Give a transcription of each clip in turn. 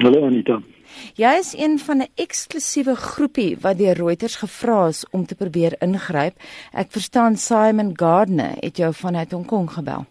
Hallo Anita. Jy is een van 'n eksklusiewe groepie wat deur Reuters gevra is om te probeer ingryp. Ek verstaan Simon Gardner het jou vanuit Hong Kong gebel.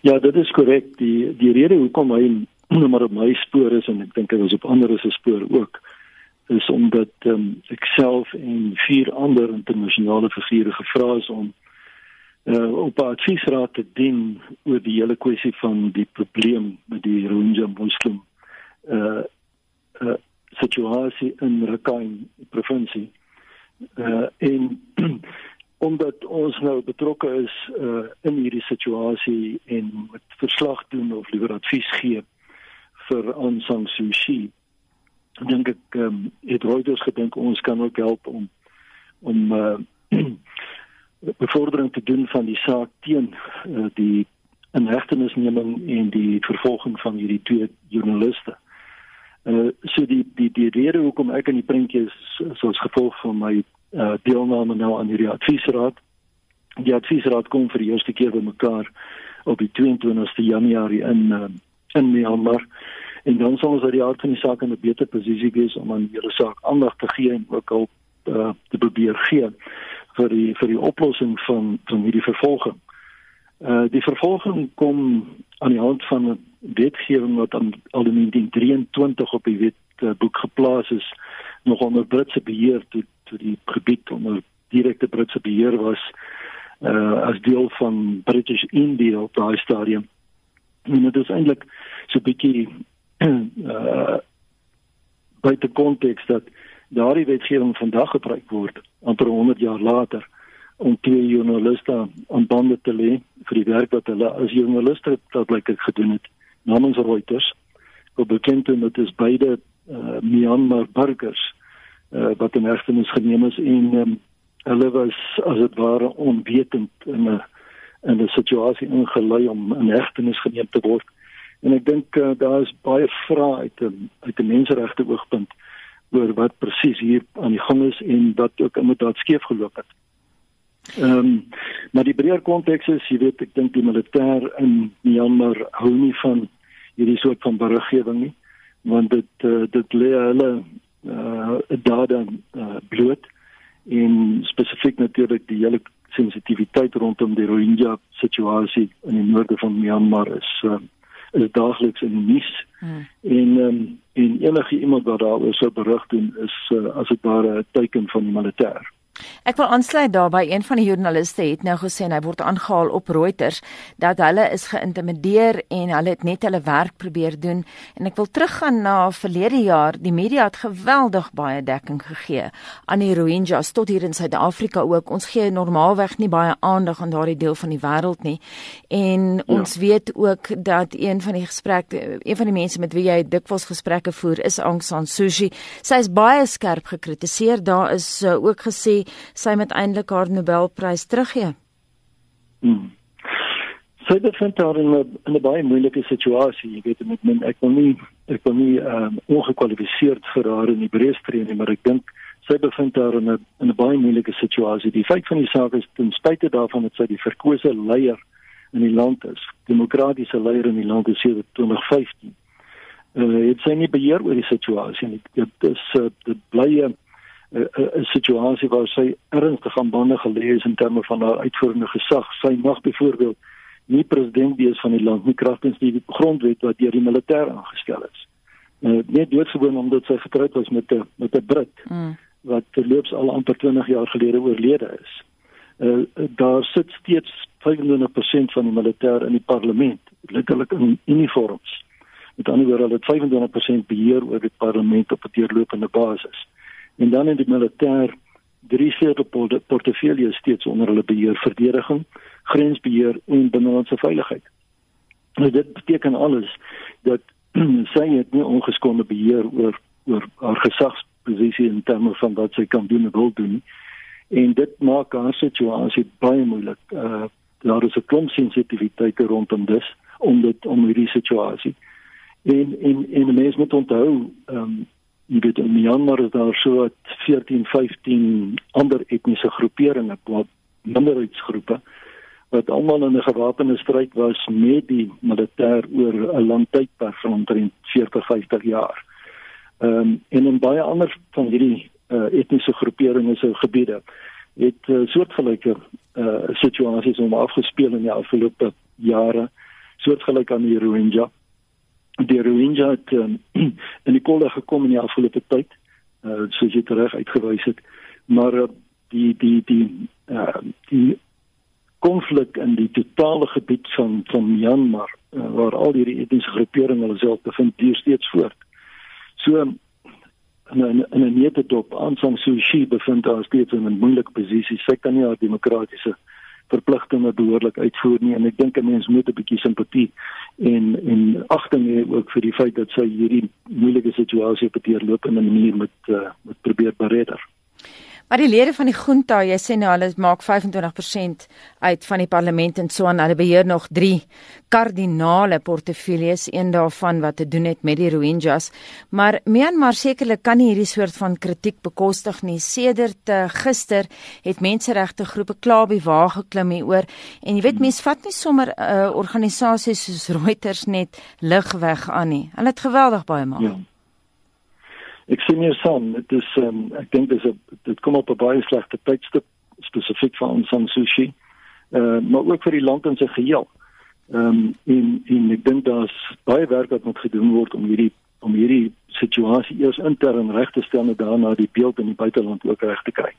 Ja, dit is korrek. Die die rede hoekom hy maar op my spoor is en ek dink hy was op ander se spoor ook is omdat um, ek self en vier ander internasionale figure gevra is om uh, op 'n adviesraad te dien oor die hele kwessie van die probleem met die Rohingya moslim uh, uh situasie in Rakhine provinsie. Uh en omdat ons nou betrokke is uh in hierdie situasie en moet verslag doen of liewer advies gee vir San Suu Kyi. Dink ek ehm um, het Reuters gedink ons kan ook help om om uh bevordering te doen van die saak teen uh, die inhegtenisneming en die vervolging van hierdie twee joernaliste. Uh so die die die rede hoekom ek in die prentjie is soos gevolg van my uh deelname nou aan hierdie adviesraad. Die adviesraad kom vir die eerste keer bymekaar op die 22ste Januarie in uh, in Myanmar. En dan sal ons uit die aard van die saak in 'n beter posisie wees om aan hierdie saak aandag te gee en ook al uh, te probeer gee vir die vir die oplossing van van hierdie vervolging. Uh die vervolging kom aan die hand van 'n wetgewing wat aan al in 1923 op die wetboek uh, geplaas is nog onder Britse beheer toe toe die gebied onder direkte Britse beheer was uh as deel van British India op daai stadium. En dit is eintlik so 'n bietjie uh buite konteks dat daardie wetgewing vandag gebruik word amper 100 jaar later om twee joernaliste aan bande te lê vir die werk wat hulle as joernaliste ek gedoen het namens Reuters. Wat bekend is dat dit beide uh, Myanmar burgers uh, wat in hegtenis geneem is en um, hulle was as dit ware onwetend in 'n in 'n situasie ingelei om in hegtenis geneem te word. En ek dink uh, daar is baie vrae uit 'n uit 'n menseregte oogpunt oor wat presies hier aan die gang is en wat ook inderdaad skeef geloop het. Ehm um, maar die breër konteks is, jy weet, ek dink die militêr in Myanmar hou nie van hierdie soort van beriggewing nie, want dit uh, dit lê hulle uh data uh, bloot en spesifiek natuurlik die hele sensitiwiteit rondom die Rohingya situasie in die noorde van Myanmar is uh, is daagliks in die nuus. Hmm. En um, en enige iemand wat daaroor sou berig doen is uh, as dit ware 'n teken van militêr. Ek wil aansluit daarby een van die joernaliste het nou gesê hy word aangehaal op Reuters dat hulle is geïntimideer en hulle het net hulle werk probeer doen. En ek wil teruggaan na verlede jaar. Die media het geweldig baie dekking gegee aan die Rohingyas tot hier in Suid-Afrika ook. Ons gee normaalweg nie baie aandag aan daardie deel van die wêreld nie. En ons ja. weet ook dat een van die gesprekke een van die mense met wie jy dikwels gesprekke voer is Aung San Suu Kyi. Sy is baie skerp gekritiseer. Daar is uh, ook gesê sy met eintlik haar Nobelprys teruggee. Hmm. Sy bevind haar in 'n in 'n baie moeilike situasie, jy weet met men ek wil nie ek wil nie um, ongekwalifiseerd vir haar in die breë tree nie, maar ek dink sy bevind haar in 'n in 'n baie moeilike situasie. Die feit van die saak is ten spyte daarvan dat sy die verkose leier in die land is, demokratiese leier in die land is sedert 2015. Uh, het sy nie beheer oor die situasie nie. Dit is uh, dit bly 'n 'n situasie waar sy ernstig aan bande gelê is in terme van haar uitvoerende gesag. Sy mag byvoorbeeld nie president wees van die land nie kragtens die grondwet wat deur die militêr aangestel is. Uh, net doodgewoon omdat sy getroud was met 'n met 'n Brit mm. wat terloops al amper 20 jaar gelede oorlede is. Uh, daar sit steeds 25% van die militêr in die parlement, letterlik in uniforms. Met ander woorde, hulle het 25% beheer oor die parlement op 'n deurlopende basis en dan in die militêr drie sleutel portefeuilles steeds onder hulle beheer verdediging, grensbeheer en binnelandse veiligheid. Nou dit beteken alles dat sy het nie ongeskonde beheer oor oor haar gesagsposisie in terme van wat sy kan doen en wil doen en dit maak haar situasie baie moeilik. Uh daar is 'n klomp sensitiwiteite rondom dit om dit om hierdie situasie. En en en mense moet onthou, ehm um, jy weet in Myanmar is daar so 14 15 ander etniese groeperinge minderheidsgroepe wat almal in 'n gewapende stryd was met die militêr oor 'n lang tydperk van omtrent 40, 50 jaar. Ehm um, en in baie ander van hierdie uh, etniese groeperinge se gebiede het uh, soortgelyke uh, situasies om afgespeel in die afgelope jare soortgelyk aan die Rohingya. Die Rohingya het um, in die kolde gekom in die afgelope tyd, uh, soos jy reg uitgewys het, maar uh, die die die uh, die konflik in die totale gebied van van Myanmar uh, waar al hierdie etniese groeperinge hulle self bevind, duur steeds voort. So en en 'n nette dop Aung San Suu Kyi bevind haar steeds in 'n moeilike posisie. Sy kan nie haar demokratiese verpligtinge behoorlik uitvoer nie en ek dink 'n mens moet 'n bietjie simpatie en en agting hê ook vir die feit dat sy hierdie moeilike situasie op 'n deurloop in 'n manier moet uh, moet probeer beredder. Maar die lede van die junta, jy sê nou hulle maak 25% uit van die parlement en so aan. Hulle beheer nog 3 kardinale portefeuilles, een daarvan wat te doen het met die Rohingyas. Maar Myanmar sekerlik kan nie hierdie soort van kritiek bekostig nie. Sedert uh, gister het menseregte groepe klaar by waar geklim hieroor en jy weet mense vat nie sommer 'n uh, eh, organisasie soos Reuters net lig weg aan nie. Hulle het geweldig baie maak. Ja ek sien hier saam dit is um, ek dink dis 'n dit kom op 'n baie slegte tydstip spesifiek vir ons aan sushi uh, maar ook vir die land in sy geheel. Ehm um, en en ek dink daar's baie werk wat moet gedoen word om hierdie om hierdie situasie eers intern reg te stel en daarna die beeld in die buiteland ook reg te kry.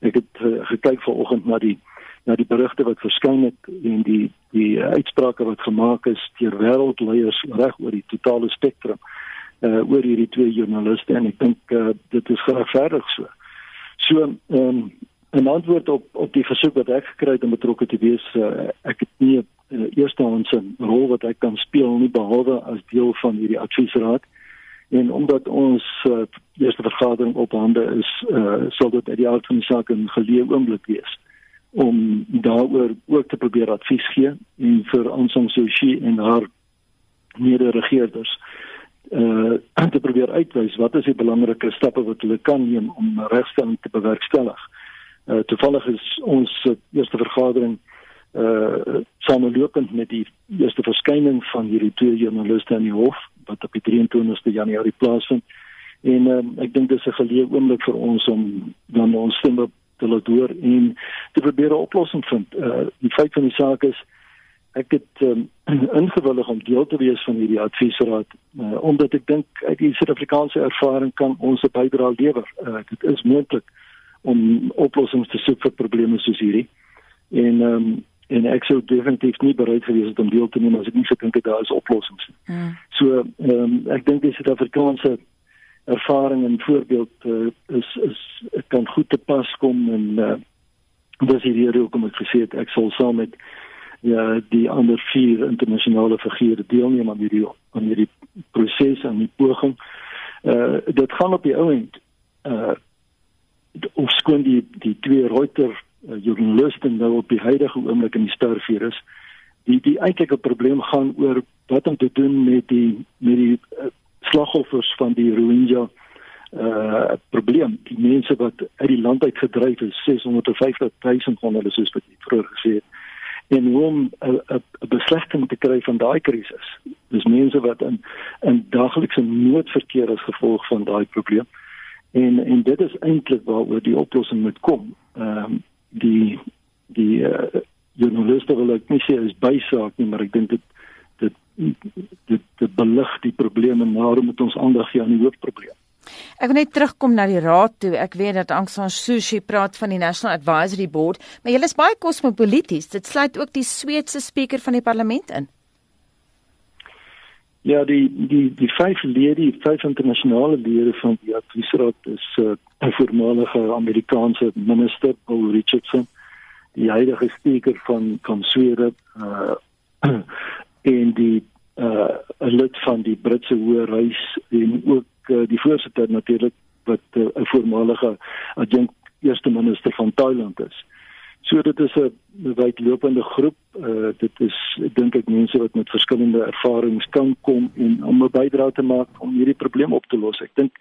Ek het uh, gekyk vanoggend na die na die berigte wat verskyn het en die die uh, uitsprake wat gemaak is deur wêreldleiers reg oor die totale spektrum uh oor hierdie twee joernaliste en ek dink uh dit is geregverdig so. So ehm um, 'n antwoord op op die versoek wat ek gekry het om betrokke te wees, uh, ek het nie 'n uh, eerste handse rol wat ek kan speel nie behalwe as deel van hierdie adviesraad. En omdat ons uh, eerste vergadering op hande is, uh sal dit uit die aard van die saak 'n geleë oomblik wees om daaroor ook te probeer advies gee en vir ons om Sushi en haar mede-regerders uh te probeer uitwys wat is die belangrike stappe wat hulle kan neem om regstelling te bewerkstellig. Uh toevallig is ons uh, eerste vergadering uh samelopend met die eerste verskyning van hierdie twee joernaliste in die hof wat op die 23ste Januarie plaasvind. En uh, ek dink dis 'n geleë oomblik vir ons om dan ons stemme te laat hoor en te probeer 'n oplossing vind. Uh die feit van die saak is ek het um, ingewillig om deel te wees van hierdie adviesraad uh, omdat ek dink uit die Suid-Afrikaanse ervaring kan ons 'n bydrae lewer. Uh, dit is moontlik om oplossings te soek vir probleme soos hierdie. En um, en ek sou definitief nie bereid gewees het om deel te neem as ek nie gedink het daar is oplossings nie. Mm. So um, ek dink die Suid-Afrikaanse ervaring en voorbeeld uh, is is kan goed te pas kom en uh, dis hierdie hoekom ek gesê het ek sal saam met ja die ander vier internasionale figure deelneem aan hierdie aan hierdie proses en die poging. Uh dit gaan op die ouend uh of skoon die die twee Reuters uh, joernaliste nou op die huidige oomblik in die sterfvuur is. Die die eintlike probleem gaan oor wat om te doen met die met die uh, slagoffers van die Rohingya uh probleem die mense wat uit die land uit gedryf is 650 000 van hulle soos wat jy vroeër gesê het en hoe om 'n beslegting te kry van daai krisis. Dis mense wat in in daaglikse noodverkeer as gevolg van daai probleem. En en dit is eintlik waaroor die oplossing moet kom. Ehm um, die die uh, journaliste wil ek nie sê is bysaak nie, maar ek dink dit dit dit dit belig die probleme en daarom moet ons aandag gee aan die hoofprobleem. Ek wil net terugkom na die raad toe. Ek weet dat Aung San Suu Kyi praat van die National Advisory Board, maar julle is baie kosmopolities. Dit sluit ook die Sweedse spreker van die parlement in. Ja, die die die vyf lede, die vyf internasionale lede van die adviesraad is uh, 'n voormalige Amerikaanse minister, Paul Richardson, die huidige spreker van van Swede, uh en die uh 'n lid van die Britse Hoërhuis en ook uh, die voorsitter natuurlik wat uh, 'n uh, voormalige adjunkt eerste minister van Thailand is. So dit is 'n wydlopende groep. Uh, dit is ek dink ek mense wat met verskillende ervarings kan kom en om 'n bydrae te maak om hierdie probleem op te los. Ek dink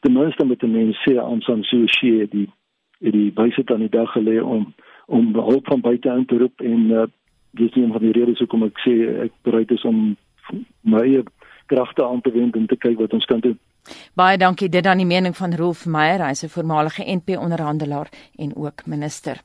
ten minste met 'n mens sê aan San Suu Kyi die die wyse aan die dag gelê om om hulp van buite in te roep en uh, dis een van die redes hoekom ek sê ek bereid is om my kragte aan te wend om te kyk wat ons kan doen. Baie dankie dit aan die mening van Rolf Meyer, hy's 'n voormalige NP onderhandelaar en ook minister.